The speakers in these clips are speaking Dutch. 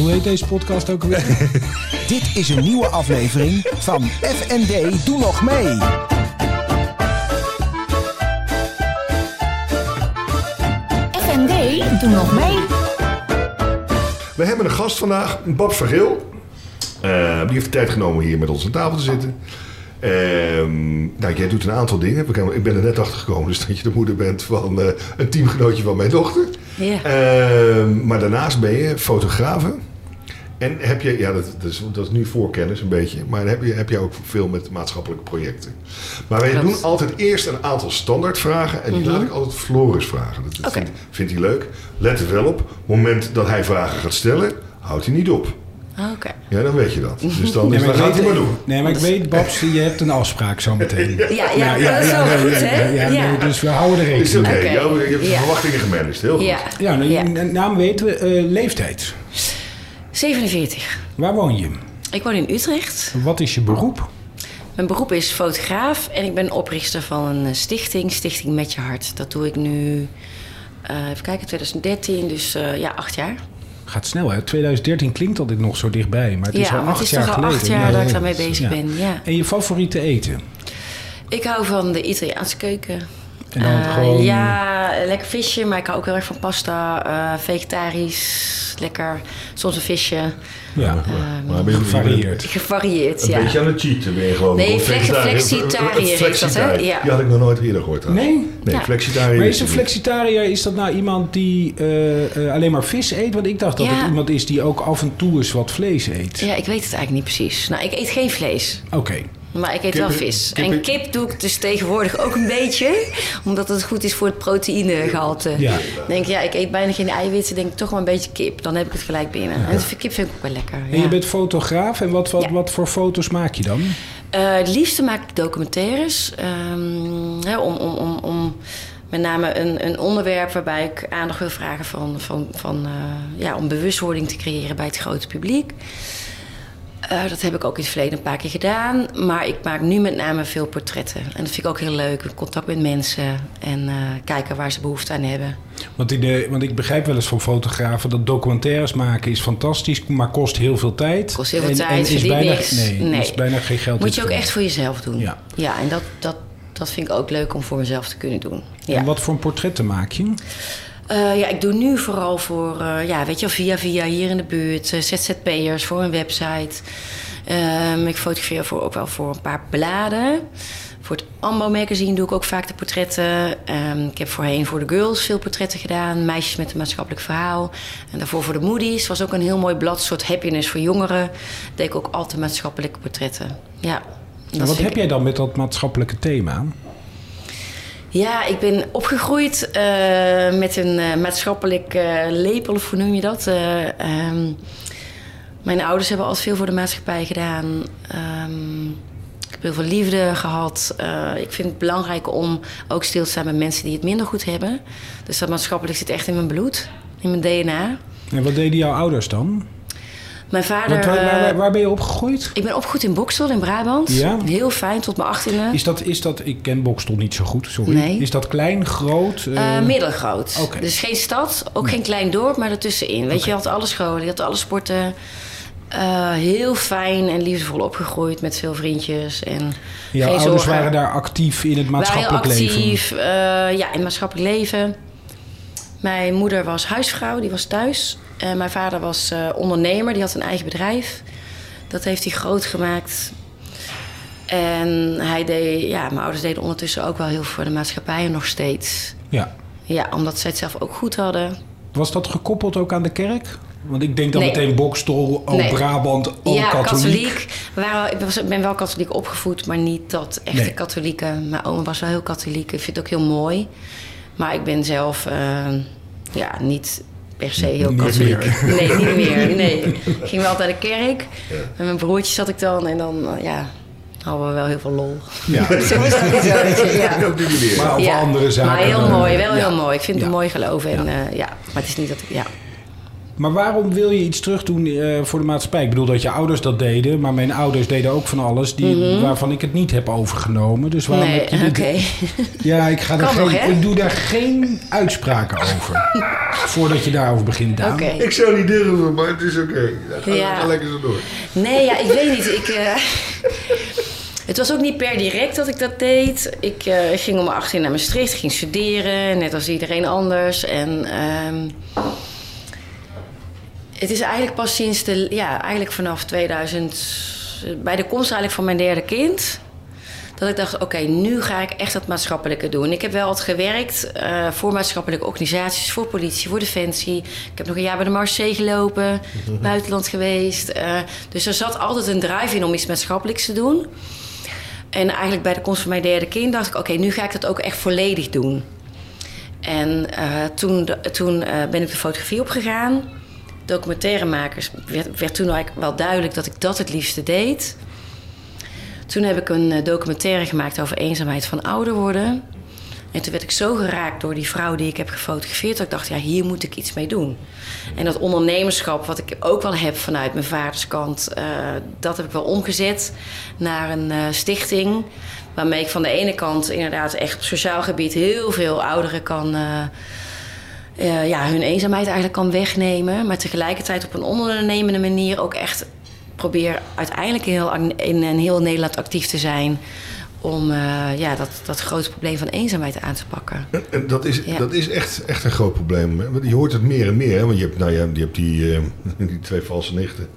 Hoe heet deze podcast ook alweer? Dit is een nieuwe aflevering van FND Doe Nog Mee. FND, doe nog mee. We hebben een gast vandaag, Babs Vergeel. Eh, die heeft de tijd genomen hier met ons aan tafel te zitten. Ehm, nou, jij doet een aantal dingen. Ik ben er net achter gekomen dus dat je de moeder bent van eh, een teamgenootje van mijn dochter. Ja. Ehm, maar daarnaast ben je fotografe. En heb je, ja, dat, dat, is, dat is nu voorkennis een beetje, maar heb je, heb je ook veel met maatschappelijke projecten. Maar wij doen altijd eerst een aantal standaardvragen en die laat ik altijd Floris vragen. Dat, dat Oké. vindt, vindt hij leuk. Let er wel op, op het moment dat hij vragen gaat stellen, houdt hij niet op. Ah, Oké. Ja, dan weet je dat. Dus dan, Nee, dus dan gaat hij maar doen. nee, maar ik weet, Babs, je hebt een afspraak zo meteen. Ja, ja, dat is wel nee, goed, ja, hè? ja, Ja. dus we houden er rekening mee. Oké. ja, je hebt de Ja. verwachtingen gemanaged. Heel goed. Ja. Ja, nou, Ja. je naam weten we. eh, leeftijd. 47. Waar woon je? Ik woon in Utrecht. Wat is je beroep? Mijn beroep is fotograaf en ik ben oprichter van een eh, stichting, Stichting Met Je Hart. Dat doe ik nu, eh, even kijken, 2013, dus eh, ja, acht jaar. Gaat snel, hè? 2013 klinkt altijd nog zo dichtbij, maar het is al acht het is jaar toch al geleden. acht jaar Ja, dat ik daarmee bezig Ja. ben, ja. En je favoriete eten? Ik hou van de Italiaanse keuken. En dan Eh, gewoon- Ja, lekker visje, maar ik hou ook heel erg van pasta, eh, vegetarisch, lekker, soms een visje. Ja, Maar ben je gevarieerd. Gevarieerd, Een ja. beetje aan het cheaten ben je gewoon. Nee, flexitariër is dat, hè? Ja. Die had ik nog nooit eerder gehoord. trouwens. Nee? Nee, Ja. flexitariër. Maar is een flexitariër, is dat nou iemand die eh, eh, alleen maar vis eet? Want ik dacht dat Ja. het iemand is die ook af en toe eens wat vlees eet. Ja, ik weet het eigenlijk niet precies. Nou, ik eet geen vlees. Oké. Maar ik eet wel vis. en kip doe ik dus tegenwoordig ook een beetje. Omdat het goed is voor het proteïnegehalte. Ja. Denk ja, ik eet bijna geen eiwitten. Denk ik toch wel een beetje kip. Dan heb ik het gelijk binnen. En kip vind ik ook wel lekker. En je bent fotograaf en wat, wat, Ja. wat voor foto's maak je dan? Eh, het liefste maak ik documentaires. ehm, hè, om, om, om, om met name een, een onderwerp waarbij ik aandacht wil vragen van, van, van, eh, ja, om bewustwording te creëren bij het grote publiek. Eh, dat heb ik ook in het verleden een paar keer gedaan. Maar ik maak nu met name veel portretten. En dat vind ik ook heel leuk. Contact met mensen en eh, kijken waar ze behoefte aan hebben. Want, in de, want ik begrijp wel eens van fotografen dat documentaires maken is fantastisch, maar kost heel veel tijd. Kost heel veel en, tijd, en is bijna, niks. Nee, Nee. is bijna geen geld. Moet je ook echt voor jezelf doen. Ja. ja en dat, dat, dat vind ik ook leuk om voor mezelf te kunnen doen. Ja. En wat voor portretten maak je? Eh, ja, ik doe nu vooral voor, eh, ja, weet je wel, via via hier in de buurt, eh, ZZP'ers voor een website. Ehm, ik fotografeer voor, ook wel voor een paar bladen. Voor het Ambo magazine doe ik ook vaak de portretten. Ehm, ik heb voorheen voor de girls veel portretten gedaan. Meisjes met een maatschappelijk verhaal. En daarvoor voor de Moody's was ook een heel mooi blad, soort happiness voor jongeren. Deed ik ook altijd maatschappelijke portretten. Ja. Wat heb ik- jij dan met dat maatschappelijke thema? Ja, ik ben opgegroeid eh, met een eh, maatschappelijk eh, lepel, of hoe noem je dat? Eh, ehm, mijn ouders hebben altijd veel voor de maatschappij gedaan. Ehm, ik heb heel veel liefde gehad. Eh, ik vind het belangrijk om ook stil te staan bij mensen die het minder goed hebben. Dus dat maatschappelijk zit echt in mijn bloed, in mijn DNA. En wat deden jouw ouders dan? Mijn vader... Want waar, waar, waar, eh, waar ben je opgegroeid? ik ben opgegroeid in Boksel in Brabant. Ja? Heel fijn, tot mijn achttiende. Is dat, is dat, ik ken Bokstel niet zo goed, sorry. Nee. Is dat klein, groot? Eh, middelgroot. Oké. Dus geen stad, ook geen klein dorp, maar ertussenin. Weet je, je had alle scholen, je had alle sporten. Heel fijn en liefdevol opgegroeid met veel vriendjes. En jouw ouders zorgen. waren daar actief in het maatschappelijk waren heel leven? actief, eh, ja, in het maatschappelijk leven. Mijn moeder was huisvrouw, die was thuis. En mijn vader was eh, ondernemer, die had een eigen bedrijf. Dat heeft hij groot gemaakt. En hij deed, ja, mijn ouders deden ondertussen ook wel heel veel voor de maatschappij en nog steeds. Ja. Ja, omdat zij het zelf ook goed hadden. Was dat gekoppeld ook aan de kerk? Want ik denk dan Nee. meteen Bokstel, oh Nee. Brabant, oh ja, katholiek. Waren, ik ben wel katholiek opgevoed, maar niet dat echte Nee. katholieke. Mijn oma was wel heel katholiek. Ik vind het ook heel moy. Maar ik ben zelf eh, ja, niet per se heel katholiek. Nee, niet meer. Nee. Ik ging wel naar de kerk. Met mijn broertje zat ik dan. En dan eh, ja, hadden we wel heel veel lol. Ja. Zo is dat ja. Op die manier. Maar over andere zaken. Maar heel mooi, wel Ja. heel mooi. Ik vind het Ja. een mooi geloof. En, ja. ja, maar het is niet dat ik... Ja. Maar waarom wil je iets terugdoen eh voor de maatschappij? Ik bedoel dat je ouders dat deden, maar mijn ouders deden ook van alles die, waarvan ik het niet heb overgenomen. Dus waarom Mhm. nee, heb je oké. Ja, ik, ga geen, nog, ik doe daar geen uitspraken over. Voordat je daarover begint, Daan. Oké. Ik zou niet durven, maar het is oké. Ga, Ja. ga lekker zo door. Nee, ja, ik weet niet. Ik, eh, het was ook niet per direct dat ik dat deed. Ik eh, ging om mijn 18 naar Maastricht, ging studeren, net als iedereen anders. En ehm, het is eigenlijk pas sinds de, ja, eigenlijk vanaf 2000, bij de komst eigenlijk van mijn derde kind, dat ik dacht, oké, nu ga ik echt dat maatschappelijke doen. Ik heb wel altijd gewerkt eh, voor maatschappelijke organisaties, voor politie, voor defensie. Ik heb nog een jaar bij de Marseille gelopen, buitenland geweest. eh, dus er zat altijd een drive in om iets maatschappelijks te doen. En eigenlijk bij de komst van mijn derde kind dacht ik, oké, nu ga ik dat ook echt volledig doen. En eh, toen, de- toen ben ik de fotografie opgegaan. Documentairemakers werd, werd toen eigenlijk wel duidelijk dat ik dat het liefste deed. Toen heb ik een eh, documentaire gemaakt over eenzaamheid van ouder worden. En toen werd ik zo geraakt door die vrouw die ik heb gefotografeerd... dat ik dacht, ja, hier moet ik iets mee doen. En dat ondernemerschap, wat ik ook wel heb vanuit mijn vaderskant... eh, dat heb ik wel omgezet naar een eh, stichting... waarmee ik van de ene kant inderdaad echt op sociaal gebied... heel veel ouderen kan... eh, ja, hun eenzaamheid eigenlijk kan wegnemen. Maar tegelijkertijd op een ondernemende manier ook echt probeer uiteindelijk in heel, in, in heel Nederland actief te zijn. Om eh, ja, dat, dat grote probleem van eenzaamheid aan te pakken. En- En dat is, Ja. dat is echt, echt een groot probleem. Je hoort het meer en meer. Hè? Want je hebt, nou, ja, je hebt die, eh, die twee valse nichten.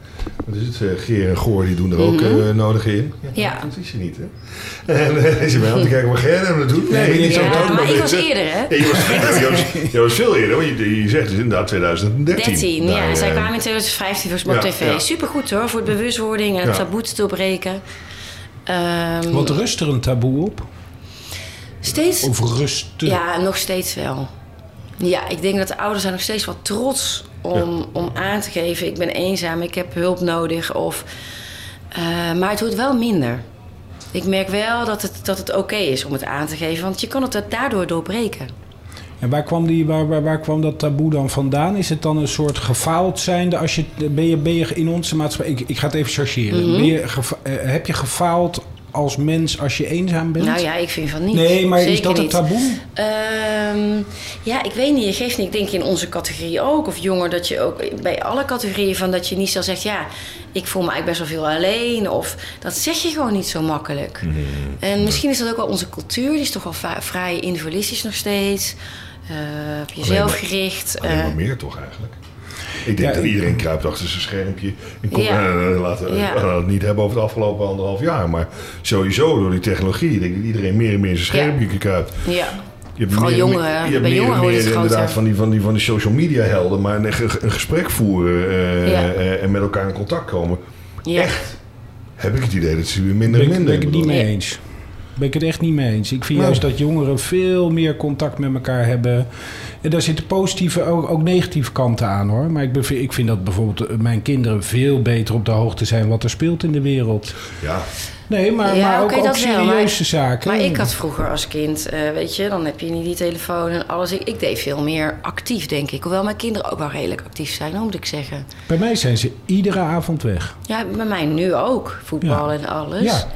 Wat is het? eh, Geer en Goor, die doen er ook eh, nodig in. Mhm. Ja. Dat is je niet, hè? En is je aan te kijken wat Ger hem doet? Nee, Nee, niet zo dat, maar ik was eerder, hè? Je, was, je, was, je was veel eerder. Want je, je zegt dus inderdaad 2013. 13, ja. Zij kwamen in 2015 voor Smart ja, TV. Supergoed hoor, voor de bewustwording en het taboe te doorbreken. Ehm, Wat rust er een taboe op? steeds Of rusten? Ja, nog steeds wel. Ja, ik denk dat de ouders zijn nog steeds wel trots om, om aan te geven... ik ben eenzaam, ik heb hulp nodig. Of, eh, maar het wordt wel minder. Ik merk wel dat het, dat het oké is om het aan te geven... want je kan het daardoor doorbreken. En waar kwam, die, waar, waar, waar kwam dat taboe dan vandaan? Is het dan een soort gefaald zijnde? Als je, ben, je, ben je in onze maatschappij... Ik, ik ga het even chargeren. Mhm. ben je, geva- eh, heb je gefaald als mens als je eenzaam bent? Nou ja, ik vind van niet. nee, maar is dat een taboe? Ehm, ja, ik weet niet. Je geeft niet. Ik denk in onze categorie ook. Of jonger, dat je ook bij alle categorieën van dat je niet zo zegt... ja, ik voel me eigenlijk best wel veel alleen. Of dat zeg je gewoon niet zo makkelijk. En misschien is dat ook wel onze cultuur. Die is toch wel vrij individualistisch nog steeds. Eh, op jezelf maar- gericht. Alleen eh, maar meer toch eigenlijk? Ik denk Ja, dat iedereen kruipt achter zijn schermpje. En kom, Ja. eh, laten Ja. het niet hebben over het afgelopen anderhalf jaar. Maar sowieso door die technologie. Ik denk dat iedereen meer en meer zijn schermpje kruipt. ja. Je hebt Vooral meer en meer- jongeren. Je hebt Bij meer jongeren meer inderdaad groter. van die, van, die, van die social media helden. Maar een, een gesprek voeren eh, Ja. eh, en met elkaar in contact komen. Ja. Echt heb ik het idee dat ze weer minder Ben en ik, minder ben ik het niet mee eens. Ben ik het echt niet mee eens. Ik vind juist dat jongeren veel meer contact met elkaar hebben. En daar zitten positieve, ook, ook negatieve kanten aan hoor. Maar ik, bev- ik vind dat bijvoorbeeld eh, mijn kinderen veel beter op de hoogte zijn wat er speelt in de wereld. Ja, Nee, maar, Ja, maar ook, dat wel, maar- serieuze zaken. Maar ik had vroeger als kind, eh, weet je, dan heb je niet die telefoon en alles. Ik, ik deed veel meer actief, denk ik. Hoewel mijn kinderen ook wel redelijk actief zijn, moet ik zeggen. Bij mij zijn ze iedere avond weg. Ja, bij mij nu ook. Voetbal Ja. en alles. Ja.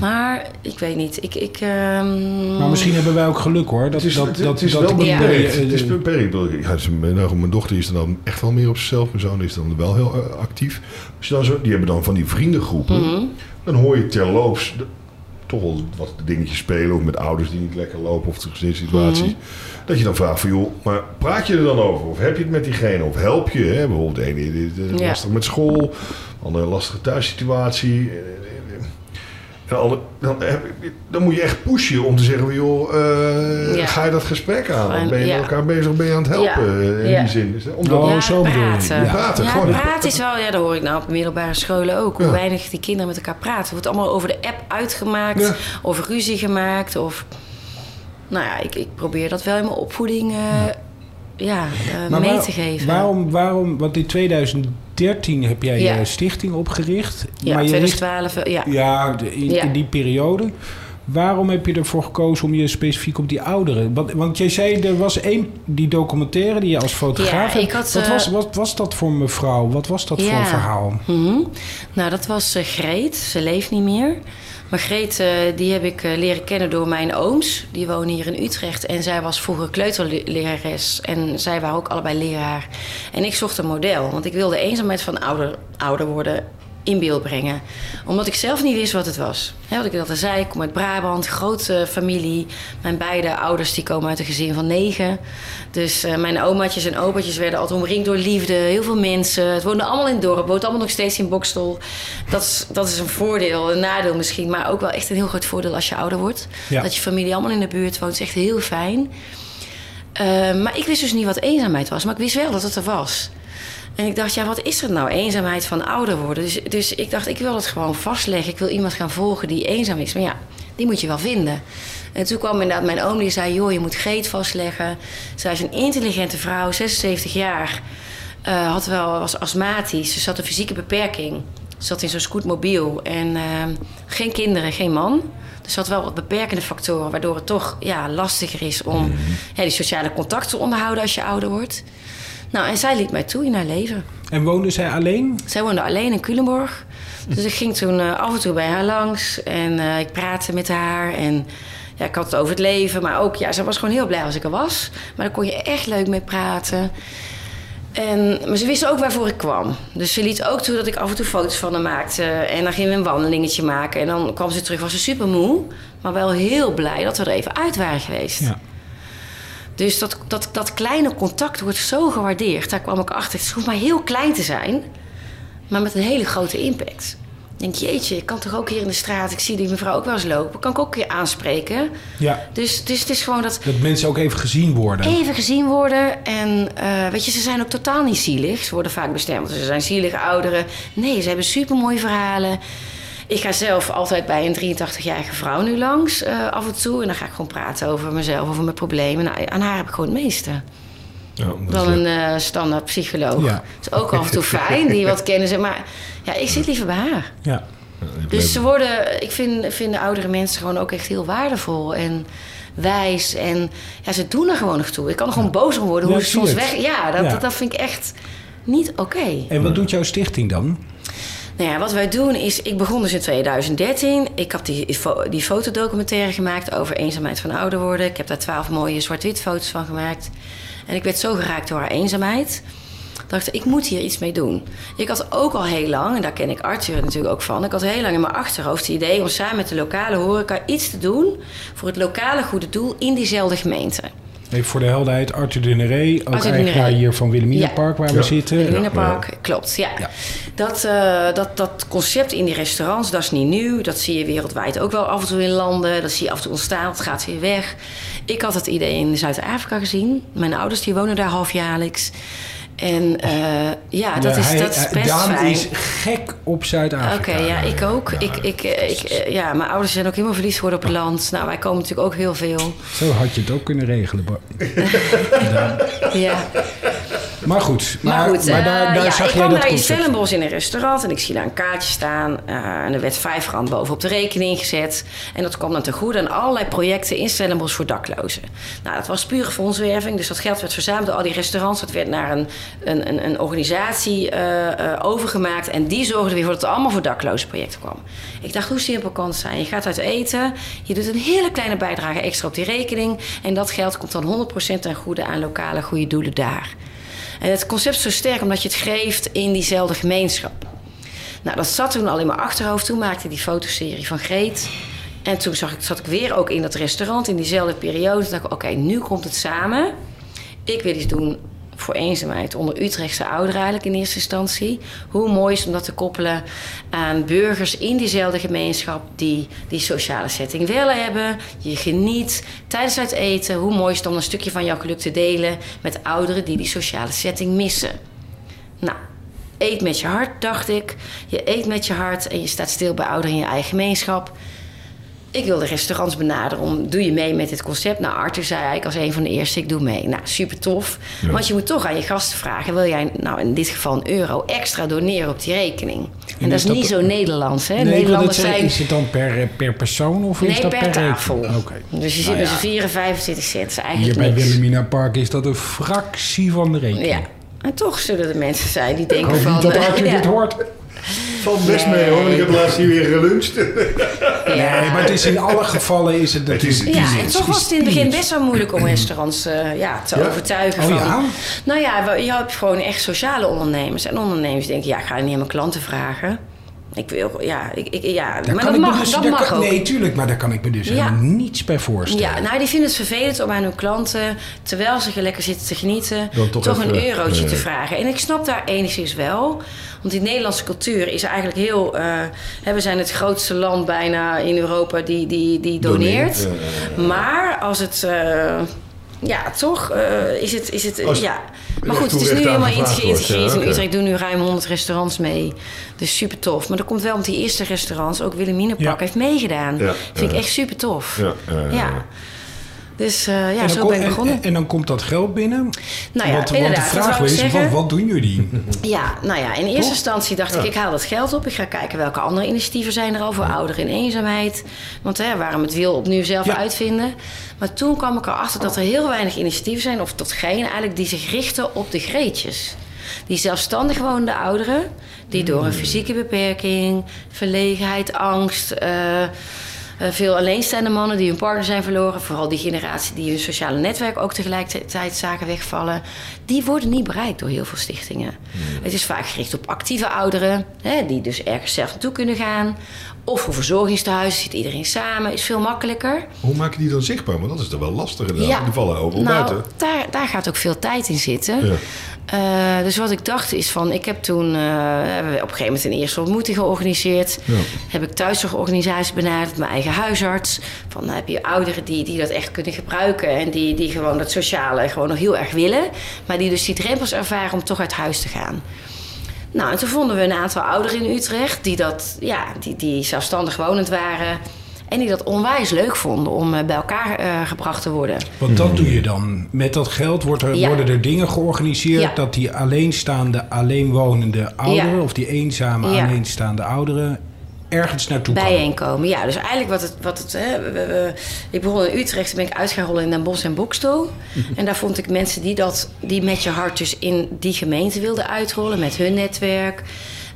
Maar ik weet niet. Ik, ik, ehm, Maar misschien hebben wij ook geluk hoor. Dat, het is, dat, het, dat, het is dat wel niet beperkt. eh, het is beperkt. Ja, nou, mijn dochter is dan echt wel meer op zichzelf. Mijn zoon is dan wel heel eh, actief. Als je dan zo, die hebben dan van die vriendengroepen. Mhm. Dan hoor je terloops de- toch wel wat dingetjes spelen. Of met ouders die niet lekker lopen. Of de gezinssituaties. Mhm. Dat je dan vraagt van joh, maar praat je er dan over? Of heb je het met diegene? Of help je? Hè? Bijvoorbeeld de ene Ja. lastig met school. de andere lastige thuissituatie. Dan, heb- dan moet je echt pushen om te zeggen, van, joh, eh, Ja. ga je dat gesprek aan? Ben je ja. met elkaar bezig? Ben je aan het helpen Ja. eh, in Ja. die zin? Omdat, Oh, ja, zo praten. Ja. Praten, ja, gewoon. praten is wel, ja, dat hoor ik nou op middelbare scholen ook. Hoe Ja. weinig die kinderen met elkaar praten. Het wordt allemaal over de app uitgemaakt, Ja. of ruzie gemaakt. Of, nou ja, ik, ik probeer dat wel in mijn opvoeding eh, ja, eh, mee waar- te geven. Waarom, waarom, want in 2013 heb jij Ja. je stichting opgericht. ja, maar je richt- 2012, eh, ja. Ja, in, Ja. in die periode. Waarom heb je ervoor gekozen om je specifiek op die ouderen? Want, want jij zei, er was één, die documentaire die je als fotograaf Ja, ik had, wat, eh, was, wat was dat voor mevrouw? Wat was dat voor Ja. een verhaal? Mhm. Nou, dat was eh, Greet. Ze leeft niet meer. Maar Greet, eh, die heb ik eh, leren kennen door mijn ooms. Die wonen hier in Utrecht. En zij was vroeger kleuterlerares. En zij waren ook allebei leraar. En ik zocht een model. Want ik wilde eenzaamheid van ouder, ouder worden in beeld brengen. Omdat ik zelf niet wist wat het was. Wat ik altijd zei, ik kom uit Brabant, grote familie. Mijn beide ouders die komen uit een gezin van negen. Dus eh, mijn omaatjes en opaatjes werden altijd omringd door liefde. Heel veel mensen. Het woonde allemaal in het dorp. Het woont allemaal nog steeds in Bokstel. Dat is, dat is een voordeel, een nadeel misschien. Maar ook wel echt een heel groot voordeel als je ouder wordt. Ja. Dat je familie allemaal in de buurt woont. is echt heel fijn. Eh, maar ik wist dus niet wat eenzaamheid was. Maar ik wist wel dat het er was. En ik dacht, ja, wat is er nou? Eenzaamheid van ouder worden. Dus, dus ik dacht, ik wil het gewoon vastleggen. Ik wil iemand gaan volgen die eenzaam is. Maar ja, die moet je wel vinden. En toen kwam inderdaad mijn oom die zei... joh, je moet Greet vastleggen. Zij is een intelligente vrouw, 76 jaar. Eh, had wel, was astmatisch. Ze had een fysieke beperking. Ze zat in zo'n scootmobiel. En eh, geen kinderen, geen man. Dus ze had wel wat beperkende factoren... waardoor het toch ja, lastiger is om ja, die sociale contacten te onderhouden... als je ouder wordt. Nou, en zij liet mij toe in haar leven. En woonde zij alleen? Zij woonde alleen in Culemborg. Dus ik ging toen eh, af en toe bij haar langs. En eh, ik praatte met haar. En ja, ik had het over het leven. Maar ook, ja, ze was gewoon heel blij als ik er was. Maar daar kon je echt leuk mee praten. En, maar ze wist ook waarvoor ik kwam. Dus ze liet ook toe dat ik af en toe foto's van haar maakte. En dan gingen we een wandelingetje maken. En dan kwam ze terug, was ze super moe. Maar wel heel blij dat we er even uit waren geweest. Ja. Dus dat, dat, dat kleine contact wordt zo gewaardeerd. Daar kwam ik achter. Het hoeft maar heel klein te zijn, maar met een hele grote impact. Ik denk, jeetje, ik kan toch ook hier in de straat... ik zie die mevrouw ook wel eens lopen, kan ik ook een keer aanspreken. ja. Dus, dus het is gewoon dat Dat mensen ook even gezien worden. even gezien worden. En eh, weet je, ze zijn ook totaal niet zielig. Ze worden vaak bestemd, ze zijn zielige ouderen. Nee, ze hebben supermooie verhalen. Ik ga zelf altijd bij een 83-jarige vrouw nu langs, eh, af en toe. En dan ga ik gewoon praten over mezelf, over mijn problemen. Nou, aan haar heb ik gewoon het meeste Ja, dan een eh, standaard psycholoog. Ja. Dat is ook af en toe fijn, die wat kennen ze. Maar ja, ik zit liever bij haar. Ja. Dus ze worden, ik vind, vinden oudere mensen gewoon ook echt heel waardevol en wijs. En ja, ze doen er gewoon nog toe. Ik kan er gewoon boos om worden hoe ze soms weg... het. Ja, dat, Ja. Dat, dat vind ik echt niet oké. En wat doet jouw stichting dan? Nou ja, wat wij doen is, ik begon dus in 2013. Ik heb die, die fotodocumentaire gemaakt over eenzaamheid van ouder worden. Ik heb daar twaalf mooie zwart-wit foto's van gemaakt. En ik werd zo geraakt door haar eenzaamheid. dacht ik, ik moet hier iets mee doen. Ik had ook al heel lang, en daar ken ik Arthur natuurlijk ook van... ik had heel lang in mijn achterhoofd het idee om samen met de lokale horeca iets te doen... voor het lokale goede doel in diezelfde gemeente. Even voor de helderheid, Arthur de Neré, ook Arthur eigenaar hier van Wilhelminapark waar we Ja. zitten. In het park, klopt. Ja. Ja. Dat, eh, dat, dat concept in die restaurants, dat is niet nieuw. Dat zie je wereldwijd ook wel af en toe in landen. Dat zie je af en toe ontstaan, het gaat weer weg. Ik had het idee in Zuid-Afrika gezien. Mijn ouders die wonen daar halfjaarlijks. En eh, ja, dat, is, hij- dat is best Daan fijn. is gek op Zuid-Afrika. Oké, ja, ik ook. Ik, ik, ik, ja, mijn ouders zijn ook helemaal verliefd geworden op het land. Nou, wij komen natuurlijk ook heel veel. Zo had je het ook kunnen regelen. Ja. Maar goed, maar, Maar goed, maar eh, daar, daar ja, zag ik kwam dat daar in. Stellenbosch in een restaurant en ik zie daar een kaartje staan. eh, en er werd vijf rand bovenop de rekening gezet. En dat kwam dan ten goede aan allerlei projecten in Stellenbosch voor daklozen. Nou, dat was pure fondswerving, dus dat geld werd verzameld door al die restaurants. Dat werd naar een, een, een, een organisatie eh, eh, overgemaakt en die zorgde weer voor dat het allemaal voor daklozen projecten kwam. Ik dacht, hoe simpel kan het zijn? Je gaat uit eten, je doet een hele kleine bijdrage extra op die rekening. En dat geld komt dan 100% ten goede aan lokale goede doelen daar. En het concept is zo sterk omdat je het geeft in diezelfde gemeenschap. Nou, dat zat toen al in mijn achterhoofd. Toen maakte die fotoserie van Greet. En toen zag ik, zat ik weer ook in dat restaurant in diezelfde periode. Toen dacht ik, oké, nu komt het samen. Ik wil iets doen voor eenzaamheid onder Utrechtse ouderen eigenlijk in eerste instantie. Hoe mooi is om dat te koppelen aan burgers in diezelfde gemeenschap die die sociale setting willen hebben. Je geniet tijdens het eten. Hoe mooi is het om een stukje van jouw geluk te delen met ouderen die die sociale setting missen. Nou, eet met je hart, dacht ik. Je eet met je hart en je staat stil bij ouderen in je eigen gemeenschap. Ik wilde restaurants benaderen om, doe je mee met dit concept? Nou, Arthur zei eigenlijk als een van de eerste, ik doe mee. Nou, super tof. Ja. Want je moet toch aan je gasten vragen, wil jij nou in dit geval een euro extra doneren op die rekening? En, dat is dat- niet zo Nederlands, hè? Nee, wil Nederlanders zeggen, zijn... Is het dan per, per persoon of is dat per, per tafel. rekening? Oké. Dus je zit Nou met ja. z'n 4 en 25 cent. Is Hier eigenlijk bij. Wilhelmina Park is dat een fractie van de rekening. Ja. En toch zullen er mensen zijn die Ik denken hoop van... niet dat eh, Arthur ja. dit hoort. Valt best Nee. mee hoor, ik heb laatst hier weer geluncht. Nee, maar het is in alle gevallen is het Het is- natuurlijk... het Ja, en toch was het in het begin best wel moeilijk om restaurants eh, ja, te Ja? overtuigen. Oh van, ja? Nou ja, je hebt gewoon echt sociale ondernemers. En ondernemers denken, ja, ik ga niet aan mijn klanten vragen. Ik wil, ja, ik, ik, ja Daar maar kan dat mag, dus- dat mag kan- ook. Nee, tuurlijk, maar daar kan ik me dus Ja. helemaal niets bij voorstellen. Ja, nou, die vinden het vervelend om aan hun klanten, terwijl ze lekker zitten te genieten, Dan toch toch, een eurotje te vragen. En ik snap daar enigszins wel. Want die Nederlandse cultuur is eigenlijk heel. eh, hè, we zijn het grootste land bijna in Europa die, die, die doneert. Ja, Maar als het. eh, ja, toch eh, is het. Is het Als- ja. Maar goed, het is nu helemaal geïntegreerd in. Utrecht. doen nu ruim 100 restaurants mee. Dus super tof. Maar dat komt wel omdat die eerste restaurants, ook Wilhelmina Park, Ja. heeft meegedaan. Ja, Vind ik echt super tof. Ja. Dus eh, ja, zo kom- ben ik en- begonnen. En, en dan komt dat geld binnen. Nou ja, want, want de vraag is, wat, wat doen jullie? Ja, nou ja, in eerste instantie dacht ik, ik haal dat geld op. Ik ga kijken welke andere initiatieven zijn er al voor ouderen in eenzaamheid. Want hè, waarom het wiel opnieuw zelf Ja. uitvinden. Maar toen kwam ik erachter dat er heel weinig initiatieven zijn, of tot geen eigenlijk, die zich richten op de greetjes. Die zelfstandig wonende ouderen, die door een fysieke beperking, verlegenheid, angst... eh, veel alleenstaande mannen die hun partner zijn verloren, vooral die generatie die hun sociale netwerk ook tegelijkertijd zagen wegvallen, die worden niet bereikt door heel veel stichtingen. Het is vaak gericht op actieve ouderen, hè, die dus ergens zelf naartoe kunnen gaan. Of voor verzorgingstehuizen zit iedereen samen, is veel makkelijker. Hoe maak je die dan zichtbaar? Want dat is toch wel lastig inderdaad. Ja. Die vallen overal nou, buiten. Daar, daar gaat ook veel tijd in zitten. Ja. Eh, dus wat ik dacht is van, ik heb toen eh, hebben we op een gegeven moment een eerste ontmoeting georganiseerd. Ja. Heb ik thuiszorgorganisaties benaderd, mijn eigen huisarts. Van, dan heb je ouderen die, die dat echt kunnen gebruiken en die, die gewoon dat sociale gewoon nog heel erg willen. Maar die dus die drempels ervaren om toch uit huis te gaan. Nou, en toen vonden we een aantal ouderen in Utrecht die, dat, ja, die, die zelfstandig wonend waren. En die dat onwijs leuk vonden om eh, bij elkaar eh, gebracht te worden. Want dat doe je dan. Met dat geld wordt er, Ja. worden er dingen georganiseerd... Ja. dat die alleenstaande, alleenwonende ouderen... Ja. of die eenzame, Ja. alleenstaande ouderen... ergens naartoe bijeenkomen. Ja, dus eigenlijk wat het... Wat het hè, we- we- ik begon in Utrecht, toen ben ik uitgerold in Den Bosch en Bokstel. en daar vond ik mensen die, dat, die met je hart dus in die gemeente wilden uitrollen... met hun netwerk,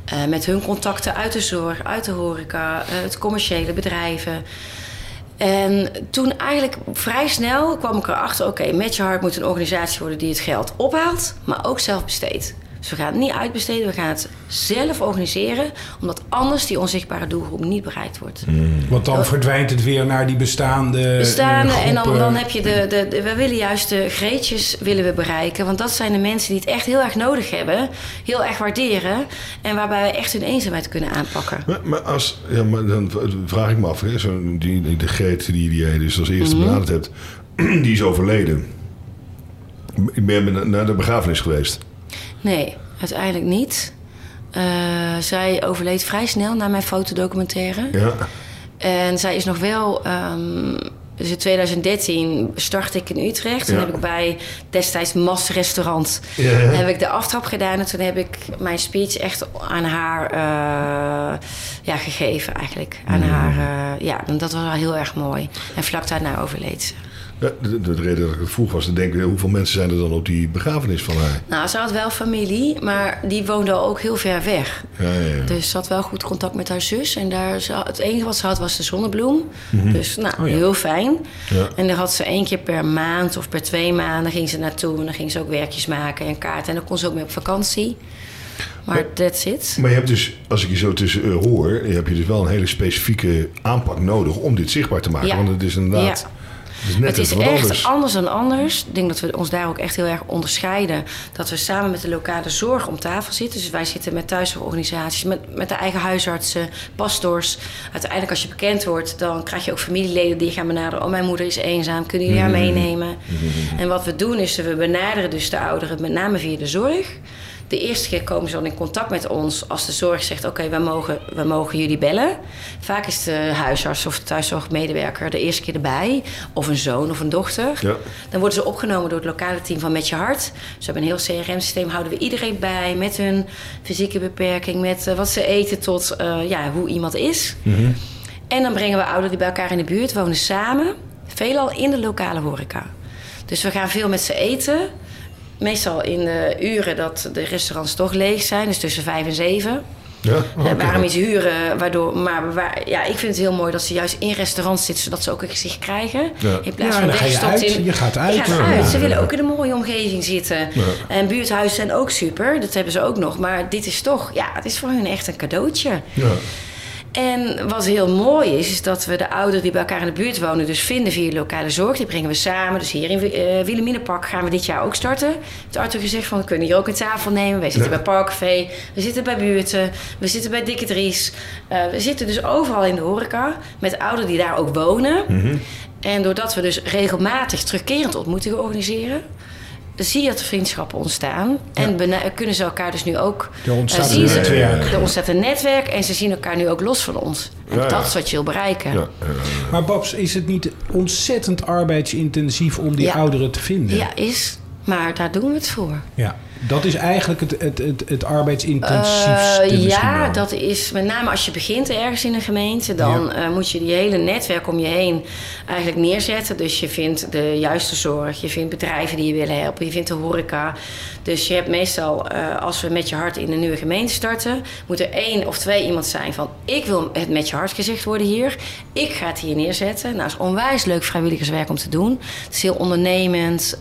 eh, met hun contacten uit de zorg, uit de horeca... eh, het commerciële bedrijven... En toen eigenlijk vrij snel kwam ik erachter... oké, Met Je Hart moet een organisatie worden die het geld ophaalt... maar ook zelf besteedt. Dus we gaan het niet uitbesteden, we gaan het zelf organiseren... omdat anders die onzichtbare doelgroep niet bereikt wordt. Want dan verdwijnt het weer naar die bestaande Bestaande, eh, en dan, dan heb je de, de, de- We willen juist de greetjes willen we bereiken. Want dat zijn de mensen die het echt heel erg nodig hebben. Heel erg waarderen. En waarbij we echt hun eenzaamheid kunnen aanpakken. Maar, maar, als, ja, maar dan vraag ik me af, hè, zo, die, die, de Greet die, die jij dus als eerste Mhm. benaderd hebt, die is overleden. Ik ben naar de begrafenis geweest. Nee, uiteindelijk niet. Eh, zij overleed vrij snel na mijn fotodocumentaire. Ja. En zij is nog wel. ehm, dus in 2013 startte ik in Utrecht. Toen Ja. heb ik bij destijds Mas Restaurant Ja, ja. heb ik de aftrap gedaan. En toen heb ik mijn speech echt aan haar eh, ja, gegeven eigenlijk. Aan Mm. haar, eh, ja, en dat was wel heel erg mooi. En vlak daarna overleed ze. Ja, de, de reden dat ik het vroeg was te denken, hoeveel mensen zijn er dan op die begrafenis van haar? Nou, ze had wel familie, maar die woonde ook heel ver weg. Ja, ja, ja. Dus ze had wel goed contact met haar zus. En daar, ze het enige wat ze had was de zonnebloem. Dus nou, Oh ja. heel fijn. Ja. En daar had ze één keer per maand of per twee maanden ging ze naartoe. En dan ging ze ook werkjes maken en kaarten. En dan kon ze ook mee op vakantie. Maar that's it. Maar je hebt dus, als ik je zo tussen eh, hoor, heb je dus wel een hele specifieke aanpak nodig om dit zichtbaar te maken. Ja. Want het is inderdaad, Ja. Het is Het echt anders. anders dan anders. Ik denk dat we ons daar ook echt heel erg onderscheiden. Dat we samen met de lokale zorg om tafel zitten. Dus wij zitten met thuiszorgorganisaties, met, met de eigen huisartsen, pastors. Uiteindelijk als je bekend wordt, dan krijg je ook familieleden die je gaan benaderen. Oh, mijn moeder is eenzaam, kunnen jullie haar Mhm. meenemen? En wat we doen is, we benaderen dus de ouderen met name via de zorg. De eerste keer komen ze dan in contact met ons als de zorg zegt: Oké, we, mogen, we mogen jullie bellen. Vaak is de huisarts of de thuiszorgmedewerker de eerste keer erbij, of een zoon of een dochter. Ja. Dan worden ze opgenomen door het lokale team van Met Je Hart. Ze hebben een heel CRM-systeem, houden we iedereen bij met hun fysieke beperking, met eh, wat ze eten tot eh, ja, hoe iemand is. En dan brengen we ouderen die bij elkaar in de buurt wonen samen, veelal in de lokale horeca. Dus we gaan veel met ze eten. Meestal in de uren dat de restaurants toch leeg zijn, dus tussen vijf en zeven. Ja? Eh, Oké. waarom iets huren, waardoor, maar waar, ja, ik vind het heel mooi dat ze juist in restaurants zitten, zodat ze ook een gezicht krijgen. Ja. In plaats Ja, van dan ga je weggestopt uit. in. Je gaat uit. Je gaat Ja, uit. ja, Ze ja. willen ook in een mooie omgeving zitten. En buurthuizen zijn ook super, dat hebben ze ook nog. Maar dit is toch, ja, het is voor hun echt een cadeautje. Ja. En wat heel mooi is, is dat we de ouderen die bij elkaar in de buurt wonen, dus vinden via de lokale zorg. Die brengen we samen. Dus hier in uh, gaan we dit jaar ook starten. Heeft Arthur gezegd van we kunnen hier ook een tafel nemen. Wij zitten Ja. bij Parkcafé, we zitten bij buurten, we zitten bij Dikke Dries. Eh, we zitten dus overal in de horeca met ouderen die daar ook wonen. En doordat we dus regelmatig terugkerend ontmoetingen organiseren, zie je dat er vriendschappen ontstaan. En kunnen ze elkaar dus nu ook... Er ontstaat eh, een zien ze- netwerk. Er ontstaat een netwerk en ze zien elkaar nu ook los van ons. En Ja, ja. dat is wat je wil bereiken. Ja. Maar Babs, is het niet ontzettend arbeidsintensief om die Ja. ouderen te vinden? Ja, is. Maar daar doen we het voor. Ja, dat is eigenlijk het, het, het, het arbeidsintensiefste Eh, ja, wel. dat is met name als je begint ergens in een gemeente, dan Ja. eh, moet je die hele netwerk om je heen eigenlijk neerzetten. Dus je vindt de juiste zorg, je vindt bedrijven die je willen helpen, je vindt de horeca. Dus je hebt meestal, eh, als we met je hart in een nieuwe gemeente starten, moet er één of twee iemand zijn van: ik wil het met je hart gezegd worden hier. Ik ga het hier neerzetten. Nou, is onwijs leuk vrijwilligerswerk om te doen. Het is heel ondernemend.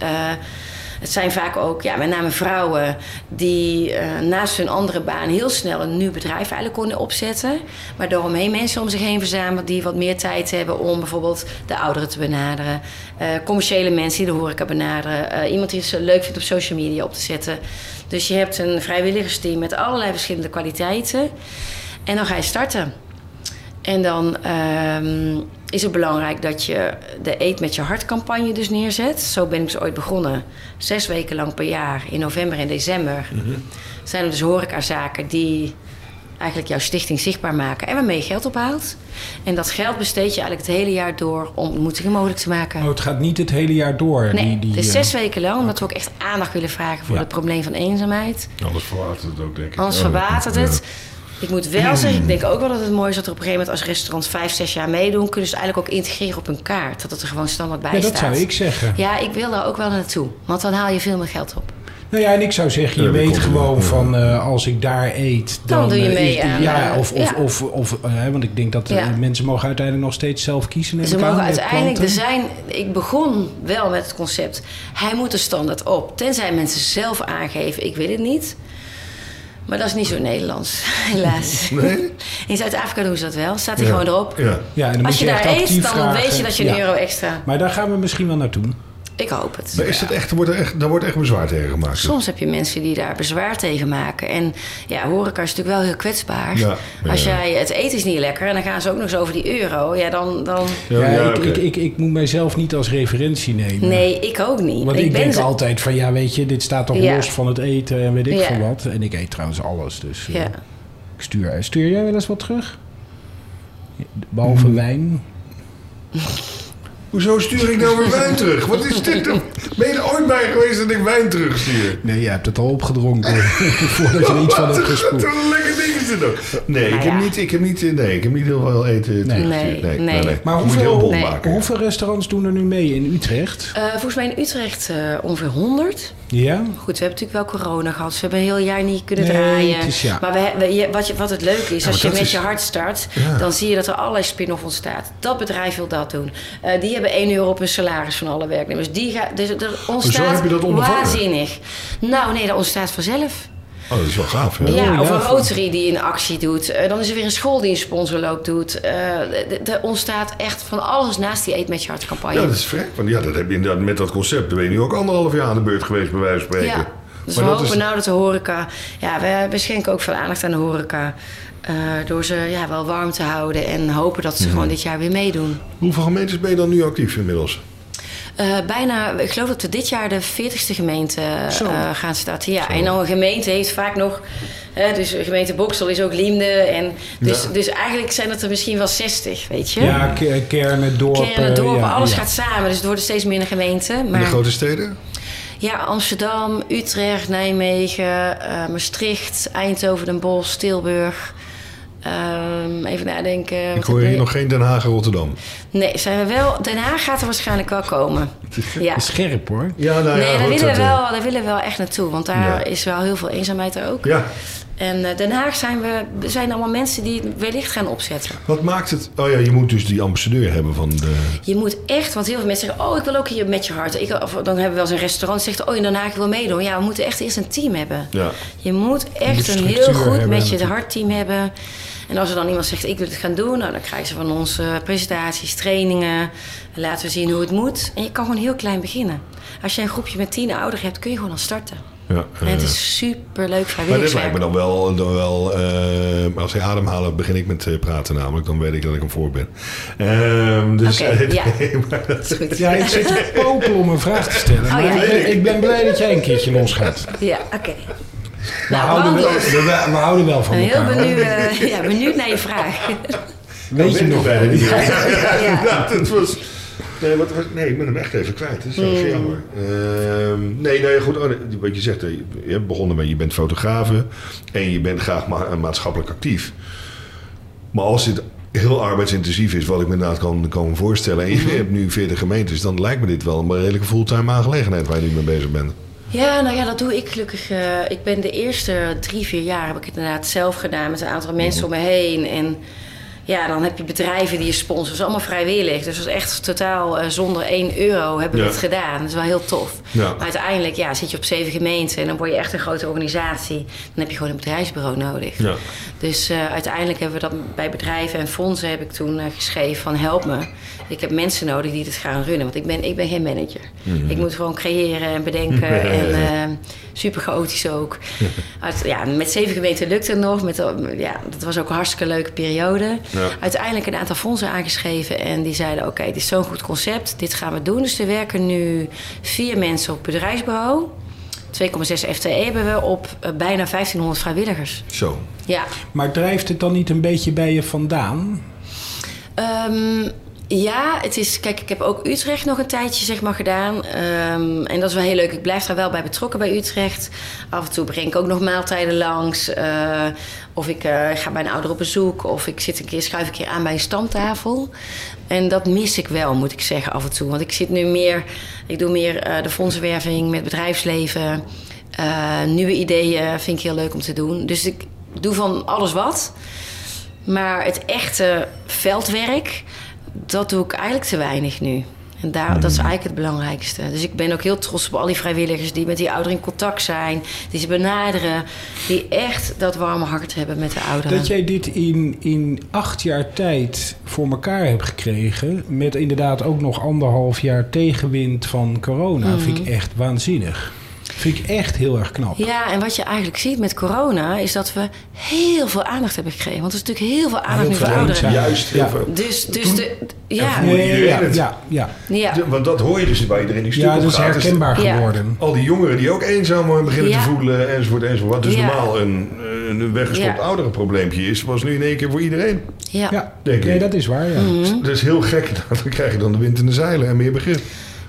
Het zijn vaak ook, ja, met name vrouwen, die eh, naast hun andere baan heel snel een nieuw bedrijf eigenlijk konden opzetten. Maar daaromheen mensen om zich heen verzamelen die wat meer tijd hebben om bijvoorbeeld de ouderen te benaderen. Eh, commerciële mensen die de horeca benaderen. Eh, iemand die het leuk vindt op social media op te zetten. Dus je hebt een vrijwilligersteam met allerlei verschillende kwaliteiten. En dan ga je starten. En dan ehm, is het belangrijk dat je de Eet met je hart campagne dus neerzet. Zo ben ik dus ooit begonnen. Zes weken lang per jaar, in november en december. Zijn er dus horecazaken die eigenlijk jouw stichting zichtbaar maken. En waarmee je geld ophaalt. En dat geld besteed je eigenlijk het hele jaar door om ontmoetingen mogelijk te maken. Oh, het gaat niet het hele jaar door. Nee, die, die, het is eh, zes weken lang, omdat we ook echt aandacht willen vragen voor Ja. het probleem van eenzaamheid. Anders verwatert het ook, denk ik. Anders Ja, verwatert ja. Ik moet wel zeggen, ik denk ook wel dat het mooi is dat er op een gegeven moment als restaurants vijf, zes jaar meedoen, kunnen ze het eigenlijk ook integreren op hun kaart. Dat het er gewoon standaard bij Ja, staat. dat zou ik zeggen. Ja, ik wil daar ook wel naartoe. Want dan haal je veel meer geld op. Nou ja, en ik zou zeggen, je Ja, weet gewoon van eh, als ik daar eet, dan, Dan doe je eh, mee is- aan, ja, eh, of, of, ja. of, of hè, want ik denk dat Ja. mensen mogen uiteindelijk nog steeds zelf kiezen. Ze mogen uiteindelijk, er zijn, ik begon wel met het concept, hij moet er standaard op. Tenzij mensen zelf aangeven, ik wil het niet. Maar dat is niet zo Nederlands, helaas. Nee? In Zuid-Afrika doen ze dat wel, staat hij Ja. gewoon erop. Ja. Ja, en dan Als moet je daar eet, actief dan vragen. weet je dat je een Ja. euro extra... Maar daar gaan we misschien wel naartoe. Ik hoop het. Maar is dat echt, wordt er echt, daar wordt echt bezwaar tegen gemaakt? Soms heb je mensen die daar bezwaar tegen maken. En ja, horeca is natuurlijk wel heel kwetsbaar. Ja, Als ja. jij, het eten is niet lekker en dan gaan ze ook nog eens over die euro. Ja, dan... dan Ja, Ja, ja, ik, ik, ik, ik moet mijzelf niet als referentie nemen. nee, ik ook niet. Want ik, ben denk zo- altijd van, ja, weet je, dit staat toch Ja. los van het eten en weet ik Ja. veel wat. En ik eet trouwens alles, dus Ja. ik stuur, stuur jij wel eens wat terug? Behalve Mm. wijn. Hoezo stuur ik nou weer wijn terug? Wat is dit? Ben je er ooit bij geweest dat ik wijn terugstuur? Nee, je hebt het al opgedronken voordat je er iets van hebt Wat een lekker ding ook. Nee, ik heb ja. niet, ik heb niet, eh, nee, ik heb niet heel veel eten Nee. teruggestuurd. Nee, nee, nee. Maar hoeveel, bol Nee. maken. hoeveel restaurants doen er nu mee in Utrecht? Eh, volgens mij in Utrecht eh, ongeveer 100. Ja? Goed, we hebben natuurlijk wel corona gehad. Dus we hebben een heel jaar niet kunnen Nee, draaien. het is ja. Maar we, we- je- wat, je, wat het leuke is, als je met is- je hart start... Ja. dan zie je dat er allerlei spin-off ontstaat. Dat bedrijf wil dat doen. Eh, die hebben 1 euro op hun salaris van alle werknemers. Die gaat, dus er ontstaat heb je dat ondervangen? waanzinnig. Nou nee, dat ontstaat vanzelf. Oh, dat is wel gaaf, hè? Ja, of ja, een Rotary die een actie doet. Eh, dan is er weer een school die een sponsorloop doet. Eh, er ontstaat echt van alles naast die Eet met je hart campagne. Ja, dat is vrek. Want ja, dat heb je inderdaad met dat concept. Daar ben je nu ook anderhalf jaar aan de beurt geweest, bij wijze van spreken. Ja, dus Maar we dat hopen is- nou dat de horeca... Ja, we, we schenken ook veel aandacht aan de horeca. eh, door ze ja, wel warm te houden. En hopen dat ze Mhm. gewoon dit jaar weer meedoen. Hoeveel gemeentes ben je dan nu actief inmiddels? Eh, bijna, ik geloof dat we dit jaar de 40ste gemeente eh, gaan starten. Ja, en dan een gemeente heeft vaak nog. Hè, dus de gemeente Boksel is ook Liemde. En dus, Ja. dus eigenlijk zijn het er misschien wel 60, weet je? Ja, ke- kernen, dorpen. Kernen, dorpen, ja, alles ja. gaat samen. Dus het worden steeds minder gemeenten. In de Maar grote steden? ja, Amsterdam, Utrecht, Nijmegen, eh, Maastricht, Eindhoven, Den Bosch, Tilburg. Ehm, even nadenken. Ik hoor hier nog geen Den Haag en Rotterdam. Nee, zijn we wel. Den Haag gaat er waarschijnlijk wel komen. Ja. Scherp hoor. Ja, nou Nee, daar goed, willen, we eh, wel, daar willen we wel echt naartoe. Want daar Ja. is wel heel veel eenzaamheid ook. Ja, En eh, Den Haag zijn we zijn allemaal mensen die het wellicht gaan opzetten. wat maakt het... Oh ja, je moet dus die ambassadeur hebben van de... Je moet echt, want heel veel mensen zeggen... oh, ik wil ook hier met je hart. Ik, of dan hebben we wel eens een restaurant die zegt... oh, in Den Haag ik wil meedoen. Ja, we moeten echt eerst een team hebben. Ja. Je moet echt moet een heel goed hebben met je natuurlijk. hartteam hebben. En als er dan iemand zegt, ik wil het gaan doen... Nou, dan krijgen ze van ons eh, presentaties, trainingen. Laten we zien hoe het moet. En je kan gewoon heel klein beginnen. Als je een groepje met tien ouderen hebt... kun je gewoon al starten. ja En het eh, is super leuk maar dit lijkt me dan wel... Dan wel eh, als hij ademhalen begin ik met praten namelijk. Dan weet ik dat ik hem voor ben. Ehm, dus, Oké, ja. nee, maar dat- is goed. Ja, ik zit te popelen om een vraag te stellen. maar Oh, ja. ik, ben, ik ben blij dat jij een keertje losgaat. Ja, oké. We, Nou, houden wel, we, we houden wel van Ik ben heel elkaar. hoor. benieuwd, eh, ja, benieuwd naar je vraag. Weet je nog? bij Ja. Ja, Ja. inderdaad. Het was... Nee, wat, was- nee, ik ben hem echt even kwijt. Dat is wel Hmm. jammer. Ehm, nee, nee, goed. oh, wat je zegt, eh, je hebt begonnen met je bent fotografe en je bent graag ma- maatschappelijk actief. Maar als dit heel arbeidsintensief is, wat ik me inderdaad kan, kan voorstellen, en je Mhm. hebt nu 40 gemeentes, dan lijkt me dit wel een redelijke fulltime aangelegenheid waar je nu mee bezig bent. Ja, nou ja, dat doe ik gelukkig. eh, ik ben de eerste drie, vier jaar heb ik het inderdaad zelf gedaan met een aantal mensen om me heen. En ja, dan heb je bedrijven die je sponsoren. Dat is allemaal vrijwillig. Dus dat is echt totaal eh, zonder 1 euro hebben we Ja. het gedaan. Dat is wel heel tof. Ja. Maar uiteindelijk ja, zit je op zeven gemeenten en dan word je echt een grote organisatie. Dan heb je gewoon een bedrijfsbureau nodig. Ja. Dus eh, uiteindelijk hebben we dat bij bedrijven en fondsen heb ik toen eh, geschreven van help me. Ik heb mensen nodig die dit gaan runnen. Want ik ben, ik ben geen manager. Ik moet gewoon creëren en bedenken. en eh, super chaotisch ook. Uit- ja, met zeven gemeenten lukt het nog. Met, ja, dat was ook een hartstikke leuke periode. Uiteindelijk een aantal fondsen aangeschreven. En die zeiden oké, dit is zo'n goed concept. Dit gaan we doen. Dus er werken nu vier mensen op bedrijfsbureau. 2,6 FTE hebben we op eh, bijna 1500 vrijwilligers. Zo. Ja. Maar drijft het dan niet een beetje bij je vandaan? Ehm, ja, het is. Kijk, ik heb ook Utrecht nog een tijdje zeg maar, gedaan. Ehm, en dat is wel heel leuk. Ik blijf daar wel bij betrokken bij Utrecht. Af en toe breng ik ook nog maaltijden langs. eh, of ik eh, ga bij een ouder op bezoek. Of ik zit een keer, schuif een keer aan bij een stamtafel. En dat mis ik wel, moet ik zeggen, af en toe. Want ik zit nu meer. Ik doe meer eh, de fondsenwerving met bedrijfsleven. Nieuwe ideeën vind ik heel leuk om te doen. Dus ik doe van alles wat. Maar het echte veldwerk, dat doe ik eigenlijk te weinig nu. En daar, dat is eigenlijk het belangrijkste. Dus ik ben ook heel trots op al die vrijwilligers die met die ouderen in contact zijn, die ze benaderen, die echt dat warme hart hebben met de ouderen. Dat jij dit in, in acht jaar tijd voor elkaar hebt gekregen... met inderdaad ook nog anderhalf jaar tegenwind van corona... vind ik echt waanzinnig. Vind ik echt heel erg knap. Ja, en wat je eigenlijk ziet met corona is dat we heel veel aandacht hebben gekregen. Want er is natuurlijk heel veel aandacht Heel voor ouderen. Juist, heel Ja. veel. Dus, dus de, ja, Nee, ja, ja, ja. ja. De- Want dat hoor je dus bij iedereen die stuk ja, dat is. Dus herkenbaar Ja. geworden. Al die jongeren die ook eenzaam beginnen Ja. te voelen enzovoort enzovoort. Wat dus Ja. normaal een, een weggestopt Ja. ouderenprobleempje is, was nu in één keer voor iedereen. ja. Ja, Denk nee, ik. dat is waar, ja. Mhm. Dat is heel gek. Dan krijg je dan de wind in de zeilen en meer begrip.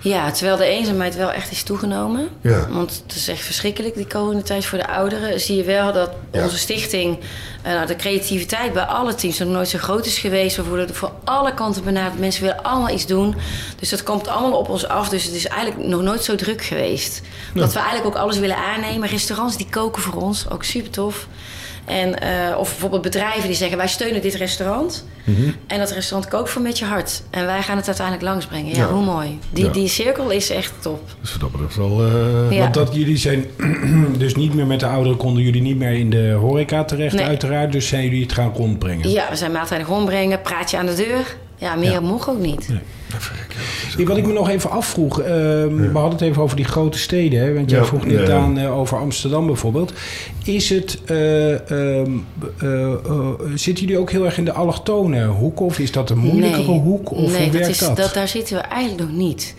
Ja, terwijl de eenzaamheid wel echt is toegenomen. Ja. Want het is echt verschrikkelijk, die coronatijd voor de ouderen. Zie je wel dat Ja. onze stichting, eh, nou, de creativiteit bij alle teams nog nooit zo groot is geweest. We worden voor alle kanten benaderd. Mensen willen allemaal iets doen. Dus dat komt allemaal op ons af. Dus het is eigenlijk nog nooit zo druk geweest. Dat we eigenlijk ook alles willen aannemen. Restaurants die koken voor ons, ook super tof. En, eh, of bijvoorbeeld bedrijven die zeggen: wij steunen dit restaurant. Mhm. En dat restaurant kookt voor met je hart. En wij gaan het uiteindelijk langsbrengen. Ja, Ja. hoe mooi. Die, Ja. die cirkel is echt top. Dus dat betreft wel... eh, Ja. Want dat jullie zijn dus niet meer met de ouderen konden jullie niet meer in de horeca terecht, Nee. uiteraard. Dus zijn jullie het gaan rondbrengen. Ja, we zijn maaltijden rondbrengen, praat je aan de deur. Ja, meer Ja. mocht ook niet. Nee. Wat ik me nog even afvroeg, ehm, we hadden het even over die grote steden, hè? want jij Ja, vroeg net ja. aan eh, over Amsterdam bijvoorbeeld. Is het, eh, ehm, eh, eh, zitten jullie ook heel erg in de allochtone hoek of is dat een moeilijkere hoek of nee hoe dat werkt is, dat? dat? Daar zitten we eigenlijk nog niet.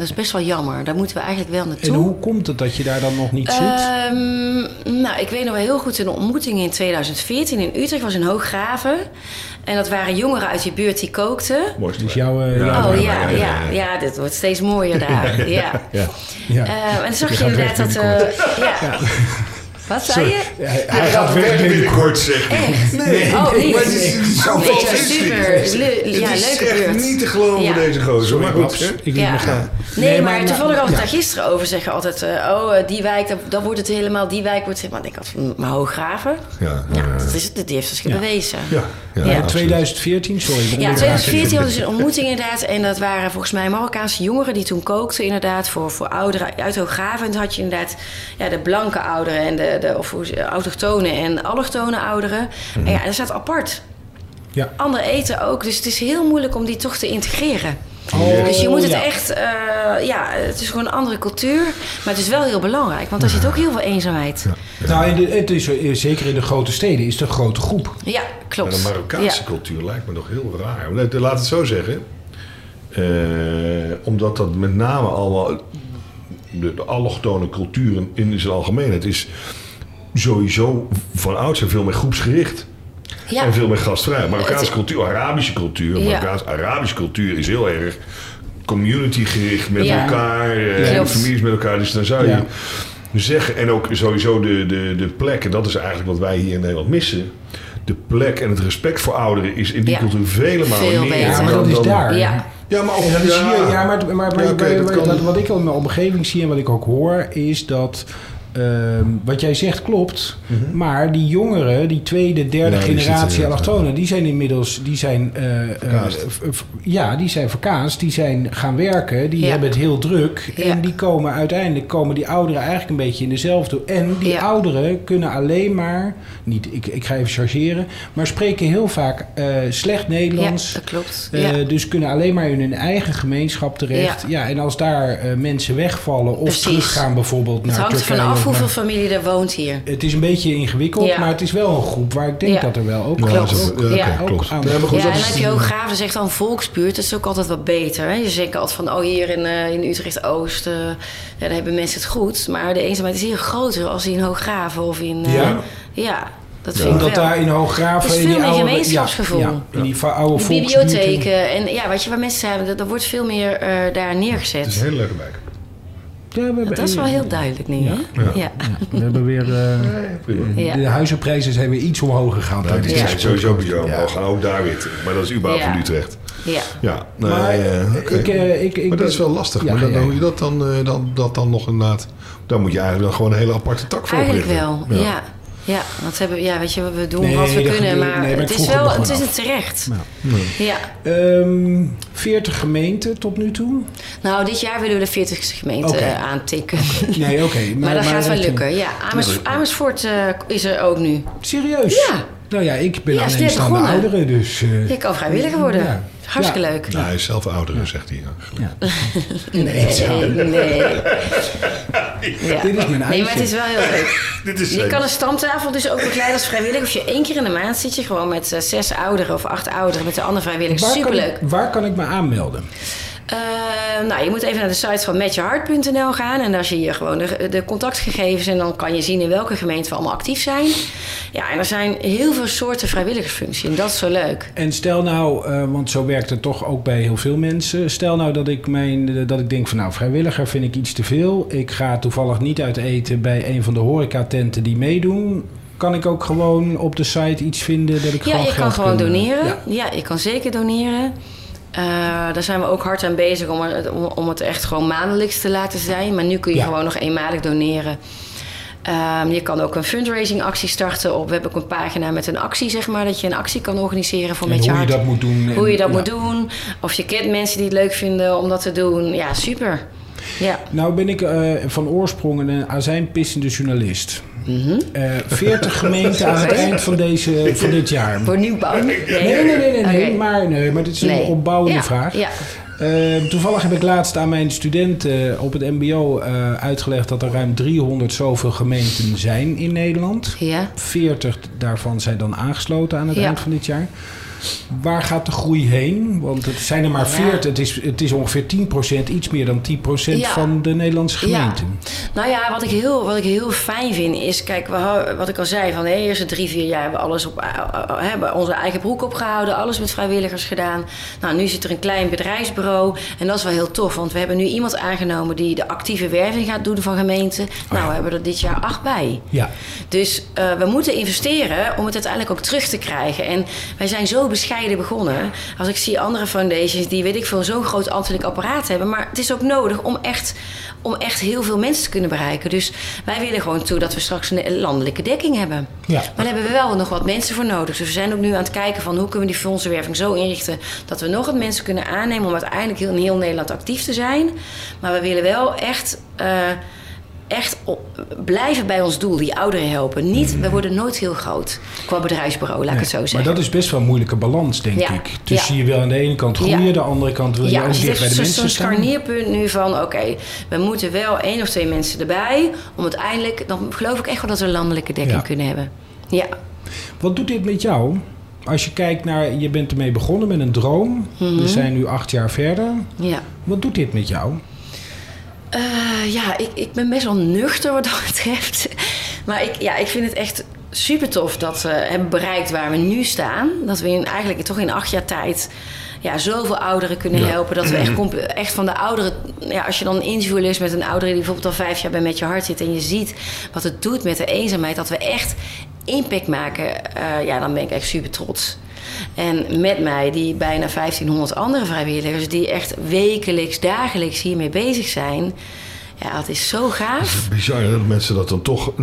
Dat is best wel jammer. Daar moeten we eigenlijk wel naartoe. En hoe komt het dat je daar dan nog niet zit? Ehm, nou, ik weet nog wel heel goed een ontmoeting in 2014 in Utrecht. was in Hooggraven. En dat waren jongeren uit die buurt die kookten. Mooi. Dus jouw... eh, Ja. Oh ja, ja, ja, dit wordt steeds mooier daar. Ja. Ja. ja. Eh, en dan zag Je inderdaad dat... eh, ja. Wat zei je? Hij, hij gaat weg binnenkort zeg. Echt? Nee, Oh, maar het is, het is zo Nee, super. Het Le- ja, is leuke echt niet te geloven Ja. deze gozer. Maar goed, ik Ja. gaan. Nee, maar, toevallig hadden we ja. het daar gisteren over. Zeggen altijd, eh, oh, eh, die wijk, dan, dan wordt het helemaal, die wijk wordt zeg maar, ik had maar hooggraven. Ja, Ja, ja, dat, is, die heeft dus bewezen. ja, ja, Ja. Ja, absoluut. 2014, sorry. Ja, onderbrak 2014 je. hadden ze een ontmoeting inderdaad. En dat waren volgens mij Marokkaanse jongeren die toen kookten inderdaad voor, voor ouderen uit Hooggraven. En toen had je inderdaad ja, de blanke ouderen en de, de of, autochtone en allochtone ouderen. En ja, dat staat apart. Ja. Ander eten ook. Dus het is heel moeilijk om die toch te integreren. Oh, dus je moet het ja. echt, eh, ja, het is gewoon een andere cultuur. Maar het is wel heel belangrijk, want daar zit ook heel veel eenzaamheid. Ja, Nou, in de, het is, eh, zeker in de grote steden is het een grote groep. klopt. Maar de Marokkaanse Ja. cultuur lijkt me nog heel raar. Laat- Laat het zo zeggen. Eh, omdat dat met name allemaal... De, de allochtone culturen in zijn algemeenheid is sowieso van oudsher veel meer groepsgericht. Ja. En veel meer gastvrij. Marokkaanse Het- cultuur, Arabische cultuur. Ja. Marokkaanse, Arabische cultuur is heel erg community gericht met Ja. elkaar. eh, families met elkaar. Dus dan zou je Ja. zeggen, en ook sowieso de, de, de plek, en dat is eigenlijk wat wij hier in Nederland missen. De plek en het respect voor ouderen is in die Ja. cultuur vele malen meer. Ja, maar dat is dan- daar. Ja. Ja, maar ook, En dat is ja. hier, ja, maar, dat wat ik al in mijn omgeving zie en wat ik ook hoor, is dat. Ehm, wat jij zegt klopt, maar die jongeren, die tweede, derde Mhm. Ja, generatie allochtonen, die zijn inmiddels, die zijn, eh, eh, ja, die zijn verkaasd, die zijn gaan werken, die Ja. hebben het heel druk Ja. en die komen uiteindelijk komen die ouderen eigenlijk een beetje in dezelfde. En die Ja. ouderen kunnen alleen maar, niet, ik, ik ga even chargeren, maar spreken heel vaak eh, slecht Ja, Nederlands. dat klopt. Ja. Dus kunnen alleen maar in hun eigen gemeenschap terecht. Ja. Ja. en als daar mensen wegvallen of Precies. teruggaan bijvoorbeeld naar Turkije. Of hoeveel familie er woont hier. Het is een beetje ingewikkeld, Ja. maar het is wel een groep waar ik denk Ja. dat er wel ook... Ja, Klopt. dat is- ja, Ja. klopt. Ook aan- Ja, goed, ja, dat en is- dan heb je Hooggraven zegt dan volksbuurt. Dat is ook altijd wat beter. Hè? Je zegt altijd van, oh hier in, eh, in Utrecht-Oost... eh, ja, daar hebben mensen het goed. Maar de eenzaamheid is hier groter als in Hooggraven of in... eh, Ja? ja, dat vind ik Omdat wel. daar in Hooggraven... Is die veel meer oude- gemeenschapsgevoel. Ja, in die oude bibliotheken en ja, weet je, waar mensen zijn, er, er wordt veel meer eh, daar Het is neergezet. een hele leuke wijk. Ja, we hebben, Dat is wel heel duidelijk nu, hè? Ja. Ja. We hebben weer... eh. Ja. De huizenprijzen zijn weer iets omhoog gegaan. Ja, tijdens die zijn sowieso bizar. We gaan ook daar weer. Maar dat is überhaupt Ja. van Utrecht. ja. Ja, nee, Maar eh, oké. ik, eh, ik, ik, maar dat is wel lastig. Ja, maar dan, ja, dan ja. moet je dat dan, eh, dan, dat dan nog inderdaad... Dan moet je eigenlijk dan gewoon een hele aparte tak voor Eigenlijk oprichten. wel, ja. Ja. want we hebben, ja, weet je, we doen Nee, wat we kunnen, maar, nee, maar het is het wel, het is het terecht. Ja. Ja. Ehm, 40 gemeenten tot nu toe? Nou, dit jaar willen we de 40ste gemeente Oké. eh, aantikken. Nee, oké. maar, dat gaat wel lukken. Ja, Amers, Amersfoort eh, is er ook nu. Serieus? Ja. Nou ja, ik ben Ja, alleenstaande ouderen, dus... eh, Je kan vrijwilliger worden. Ja. Hartstikke Ja. leuk. Nou, hij is zelf ouder, zegt hij. Nee, nee. Ja. Dit is mijn Nee, maar het is wel heel leuk. Dit is Je kan een stamtafel dus ook begeleiden als vrijwilliger. Of je één keer in de maand zit je gewoon met eh, zes ouderen of acht ouderen met de andere vrijwilligers. Waar kan, Superleuk. ik, waar kan ik me aanmelden? Eh, nou, je moet even naar de site van metjehart.nl gaan. En daar zie je gewoon de, de contactgegevens. En dan kan je zien in welke gemeente we allemaal actief zijn. Ja, en er zijn heel veel soorten vrijwilligersfunctie. En dat is zo leuk. En stel nou, eh, want zo werkt het toch ook bij heel veel mensen. Stel nou dat ik, mijn, dat ik denk van nou, vrijwilliger vind ik iets te veel. Ik ga toevallig niet uit eten bij een van de horecatenten die meedoen. Kan ik ook gewoon op de site iets vinden dat ik Ja, gewoon je kan gewoon kan, doneren. ja. Ja. je kan zeker doneren. Eh, daar zijn we ook hard aan bezig om het, om, om het echt gewoon maandelijks te laten zijn. Maar nu kun je Ja. gewoon nog eenmalig doneren. Ehm, je kan ook een fundraising actie starten. Op, we hebben ook een pagina met een actie, zeg maar. Dat je een actie kan organiseren voor En Met Je hoe je Hart. dat moet doen. Hoe en- je dat ja. moet doen. Of je kent mensen die het leuk vinden om dat te doen. Ja, super. Ja. Nou ben ik eh, van oorsprong een azijnpissende journalist. Eh 40 gemeenten aan het eind van, deze, van dit jaar. Voor nieuwbouw? Nee, Nee, nee, nee, nee, maar, nee maar dit is een opbouwende Ja, vraag. Ja. Eh, toevallig heb ik laatst aan mijn studenten op het MBO eh, uitgelegd dat er ruim 300 zoveel gemeenten zijn in Nederland. Ja. 40 daarvan zijn dan aangesloten aan het Ja. eind van dit jaar. Waar gaat de groei heen? Want het zijn er maar Ja. 40. Het is, het is ongeveer 10%, iets meer dan 10% Ja. van de Nederlandse gemeenten. Nou ja, wat ik heel, wat ik heel fijn vind is, kijk, wat ik al zei, van de eerste drie, vier jaar hebben we alles op, eh, eh, hebben onze eigen broek opgehouden, alles met vrijwilligers gedaan. Nou, nu zit er een klein bedrijfsbureau en dat is wel heel tof, want we hebben nu iemand aangenomen die de actieve werving gaat doen van gemeenten. Nou, we hebben er dit jaar acht bij. Ja. Dus eh, we moeten investeren om het uiteindelijk ook terug te krijgen. En wij zijn zo bescheiden begonnen. Als ik zie andere foundations die, weet ik veel, zo'n groot ambtelijk apparaat hebben. Maar het is ook nodig om echt, om echt heel veel mensen te kunnen bereiken. Dus wij willen gewoon toe dat we straks een landelijke dekking hebben. Ja. Maar daar hebben we wel nog wat mensen voor nodig. Dus we zijn ook nu aan het kijken van hoe kunnen we die fondsenwerving zo inrichten... dat we nog wat mensen kunnen aannemen om uiteindelijk heel, in heel Nederland actief te zijn. Maar we willen wel echt... eh, echt op- blijven bij ons doel, die ouderen helpen. Niet, we worden nooit heel groot qua bedrijfsbureau, laat ik het zo Maar zeggen. dat is best wel een moeilijke balans, denk Ja. ik. Dus Ja. je wel aan de ene kant groeien, Ja. de andere kant wil je ook dus dicht bij is de zo'n mensen staan. scharnierpunt nu van... oké, we moeten wel één of twee mensen erbij... om uiteindelijk, dan geloof ik echt wel dat we een landelijke dekking kunnen hebben. Ja, Wat doet dit met jou? Als je kijkt naar, je bent ermee begonnen met een droom. Mhm. We zijn nu acht jaar verder. ja. Wat doet dit met jou? Eh, ja, ik, ik ben best wel nuchter wat dat betreft. Maar ik, ja, ik vind het echt super tof dat we hebben bereikt waar we nu staan. Dat we in, eigenlijk toch in acht jaar tijd ja, zoveel ouderen kunnen Ja. helpen. Dat we echt, echt van de ouderen... Ja, als je dan een interview leest met een oudere die bijvoorbeeld al vijf jaar bij Met Je Hart zit... en je ziet wat het doet met de eenzaamheid... dat we echt impact maken, eh, ja, dan ben ik echt super trots. En met mij die bijna 1500 andere vrijwilligers... die echt wekelijks, dagelijks hiermee bezig zijn... Ja, het is zo gaaf. Bizar hè, dat mensen dat dan toch.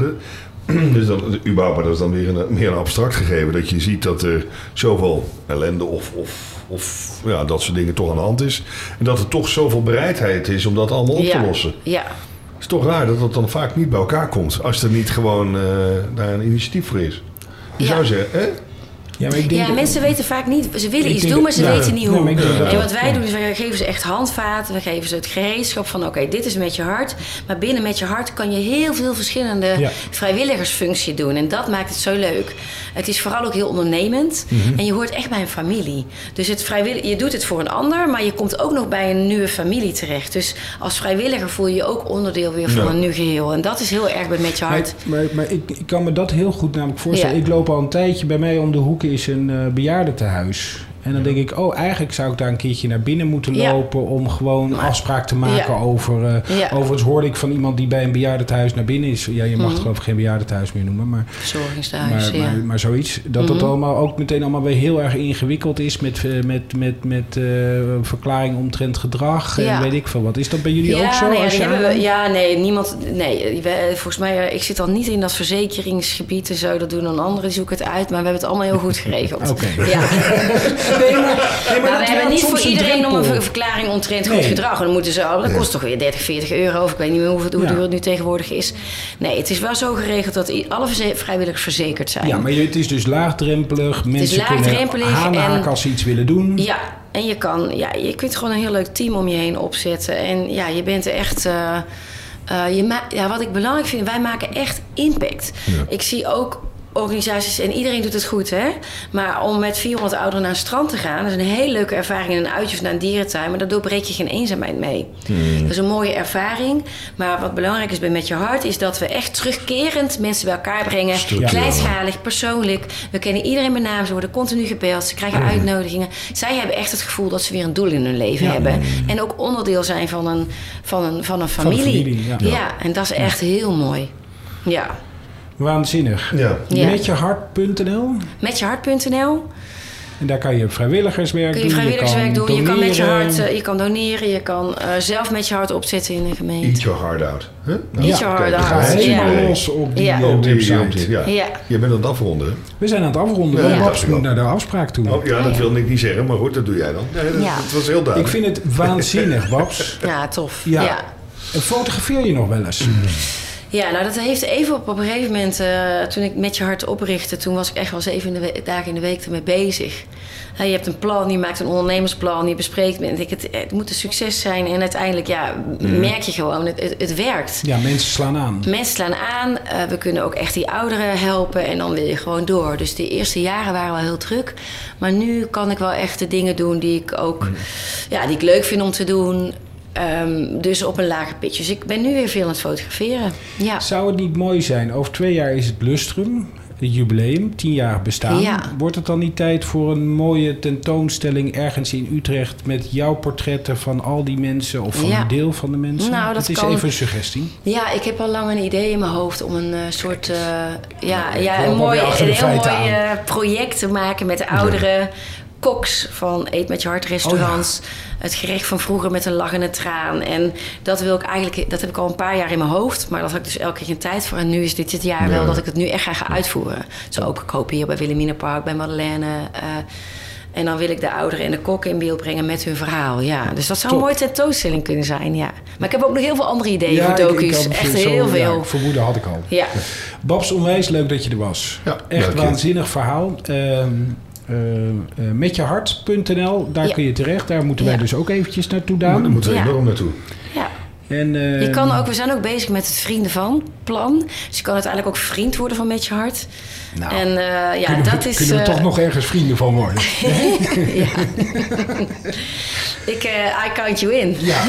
Dus dan, überhaupt, maar dat is dan weer een, meer een abstract gegeven. Dat je ziet dat er zoveel ellende of, of, of ja, dat soort dingen toch aan de hand is. En dat er toch zoveel bereidheid is om dat allemaal op te ja, lossen. Ja, Het is toch raar dat dat dan vaak niet bij elkaar komt. Als er niet gewoon eh, daar een initiatief voor is. Je Ja. zou zeggen, hè? Ja, maar ik denk ja, dat- mensen weten vaak niet... Ze willen iets doen, maar ze weten niet hoe. en wat wij doen, is wij geven ze echt handvaten. We geven ze het gereedschap van... oké, dit is met je hart. Maar binnen met je hart kan je heel veel verschillende Ja. vrijwilligersfunctie doen. En dat maakt het zo leuk. Het is vooral ook heel ondernemend. Mhm. En je hoort echt bij een familie. Dus het vrijwillig, je doet het voor een ander... maar je komt ook nog bij een nieuwe familie terecht. Dus als vrijwilliger voel je je ook onderdeel weer van een nieuw geheel. En dat is heel erg bij met je hart. Maar, maar, maar ik, ik kan me dat heel goed namelijk voorstellen. Ik loop al een tijdje, bij mij om de hoek is een eh bejaardentehuis. En dan denk ik, oh, eigenlijk zou ik daar een keertje naar binnen moeten Ja. lopen... om gewoon een afspraak te maken Ja. over... eh, Ja. Overigens hoorde ik van iemand die bij een bejaardentehuis naar binnen is. Ja, je mag Mhm. het geloof ik geen bejaardentehuis meer noemen, maar... Verzorgingstehuis, maar, ja. maar, maar zoiets. Dat het Mhm. allemaal ook meteen allemaal weer heel erg ingewikkeld is met, eh, met, met, met eh, verklaring omtrent gedrag en Ja. weet ik veel wat. Is dat bij jullie ook zo? nee, als je we- ja, nee, niemand. Nee, we- volgens mij, ik zit al niet in dat verzekeringsgebied en zo. Dat doen dan anderen, die zoeken het uit. Maar we hebben het allemaal heel goed geregeld. Oké. Ja. Nee, maar, nee, Maar, dat we hebben niet voor een iedereen om een verklaring omtrent goed gedrag. En dan moeten ze, oh, dat kost toch weer 30, 40 euro. Of ik weet niet meer hoeveel, hoe Ja. duur het nu tegenwoordig is. Nee, het is wel zo geregeld dat alle vrijwilligers verzekerd zijn. Ja, maar het is dus laagdrempelig. Mensen laagdrempelig kunnen aanhaken en- als ze iets willen doen. Ja, en je, kan, ja, je kunt gewoon een heel leuk team om je heen opzetten. En ja, je bent er echt. eh, eh, je ja, wat ik belangrijk vind, wij maken echt impact. Ik zie ook organisaties, en iedereen doet het goed, hè? Maar om met 400 ouderen naar een strand te gaan, dat is een hele leuke ervaring in een uitje of naar een dierentuin, maar daardoor breek je geen eenzaamheid mee. Dat is een mooie ervaring. Maar wat belangrijk is bij Met Je Hart, is dat we echt terugkerend mensen bij elkaar brengen. Kleinschalig, persoonlijk. We kennen iedereen bij naam, ze worden continu gebeld, ze krijgen uitnodigingen. Zij hebben echt het gevoel dat ze weer een doel in hun leven Ja. hebben. En ook onderdeel zijn van een, van een, van een familie. familie, ja. ja. en dat is echt heel mooi. Ja. Waanzinnig. Ja. Metjehart.nl. Metjehart.nl En daar kan je vrijwilligerswerk kun je doen. vrijwilligerswerk kan doen. Je kan met je doneren. hart, eh, je kan doneren, je kan eh, zelf met je hart opzetten in de gemeente. Eat your heart out. Huh? Nou, Eat your heart kijk, out, ga ja. los op die Ja. Op die website. op die- ja. Ja. Je bent aan het afronden. We zijn aan het afronden. Ja. Babs moet naar de afspraak toe. Oh ja, dat wilde ik niet zeggen, maar goed, dat doe jij dan. Nee, dat, Ja. Het was heel Ik duidelijk. vind het waanzinnig, Babs. Ja, tof. Ja. ja. En fotografeer je nog wel eens? Ja, nou dat heeft even op, op een gegeven moment, eh, toen ik met je hart oprichtte, toen was ik echt wel zeven in de we- dagen in de week ermee bezig. Je hebt een plan, je maakt een ondernemersplan, je bespreekt met ik, het, het moet een succes zijn en uiteindelijk ja, merk je gewoon, het, het, het werkt. Ja, mensen slaan aan. Mensen slaan aan, eh, we kunnen ook echt die ouderen helpen en dan wil je gewoon door. Dus de eerste jaren waren wel heel druk, maar nu kan ik wel echt de dingen doen die ik ook, ja, die ik leuk vind om te doen. Ehm, dus op een lager pitch. Dus ik ben nu weer veel aan het fotograferen. Ja. Zou het niet mooi zijn? Over twee jaar is het Lustrum, het jubileum, tienjarig bestaan. Ja. Wordt het dan niet tijd voor een mooie tentoonstelling ergens in Utrecht met jouw portretten van al die mensen of van Ja. een deel van de mensen? Nou, dat is kan. even een suggestie. Ja, ik heb al lang een idee in mijn hoofd om een eh, soort, eh, ja, ja, een, mooi, een heel mooi eh, project te maken met de oudere koks van Eet met je hart restaurants. Het gerecht van vroeger met een lach en een traan. En dat wil ik eigenlijk, dat heb ik al een paar jaar in mijn hoofd, maar dat had ik dus elke keer geen tijd voor. En nu is dit het jaar wel dat ik het nu echt ga gaan uitvoeren. Zo ook, ik hoop hier bij Wilhelmina Park, bij Madeleine. eh, en dan wil ik de ouderen en de kokken in beeld brengen met hun verhaal. Ja, dus dat zou Top. een mooie tentoonstelling kunnen zijn. Ja. Maar ik heb ook nog heel veel andere ideeën voor ik- ik docu's. had Echt zo- heel ja, veel. vermoeden had ik al. Ja. Babs, onwijs leuk dat je er was. Ja, Echt waanzinnig verhaal. Ehm eh, eh, metjehart.nl, daar Ja. kun je terecht. Daar moeten wij Ja. dus ook eventjes naartoe, Daar Daan. moeten we Ja. enorm naartoe. ja. En, eh, Je kan ook, we zijn ook bezig met het Vrienden van plan. Dus je kan uiteindelijk ook vriend worden van Met je Hart. Nou, en eh, ja, kunnen we, dat is. kunnen we eh, toch nog ergens vrienden van worden? ja. ik, eh I count you in. ja.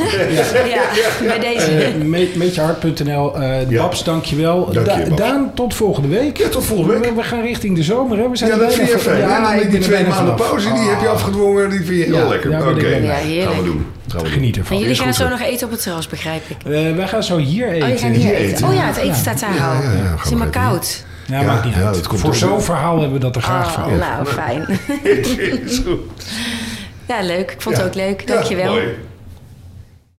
Ja, bij deze. Eh, me- Metjehart.nl. eh Ja. Babs, dankjewel. Dank je, Da- Babs. Daan, tot volgende week. Ja, tot volgende week. We, we gaan richting de zomer, hè? We zijn Ja, dat vind je van- fijn. Ja, Ja, ik die twee maanden pauze, die heb je Ah. afgedwongen. Die vind je heel Ja, lekker. Oké, gaan we doen. Gaan we doen. Geniet En ervan. jullie is gaan zo zo. nog eten op het terras, begrijp ik. Eh, wij gaan zo hier eten. Oh, je gaat hier hier eten. eten. Oh ja, het eten staat daar Ja, al. ja, ja, gaan Het is even koud. Ja, Ja, maakt niet ja, uit. dat komt Voor zo'n wel. verhaal hebben we dat er graag Oh, van. nou, fijn. is goed. Ja, leuk. Ik vond Ja. het ook leuk. Ja, Dankjewel. mooi.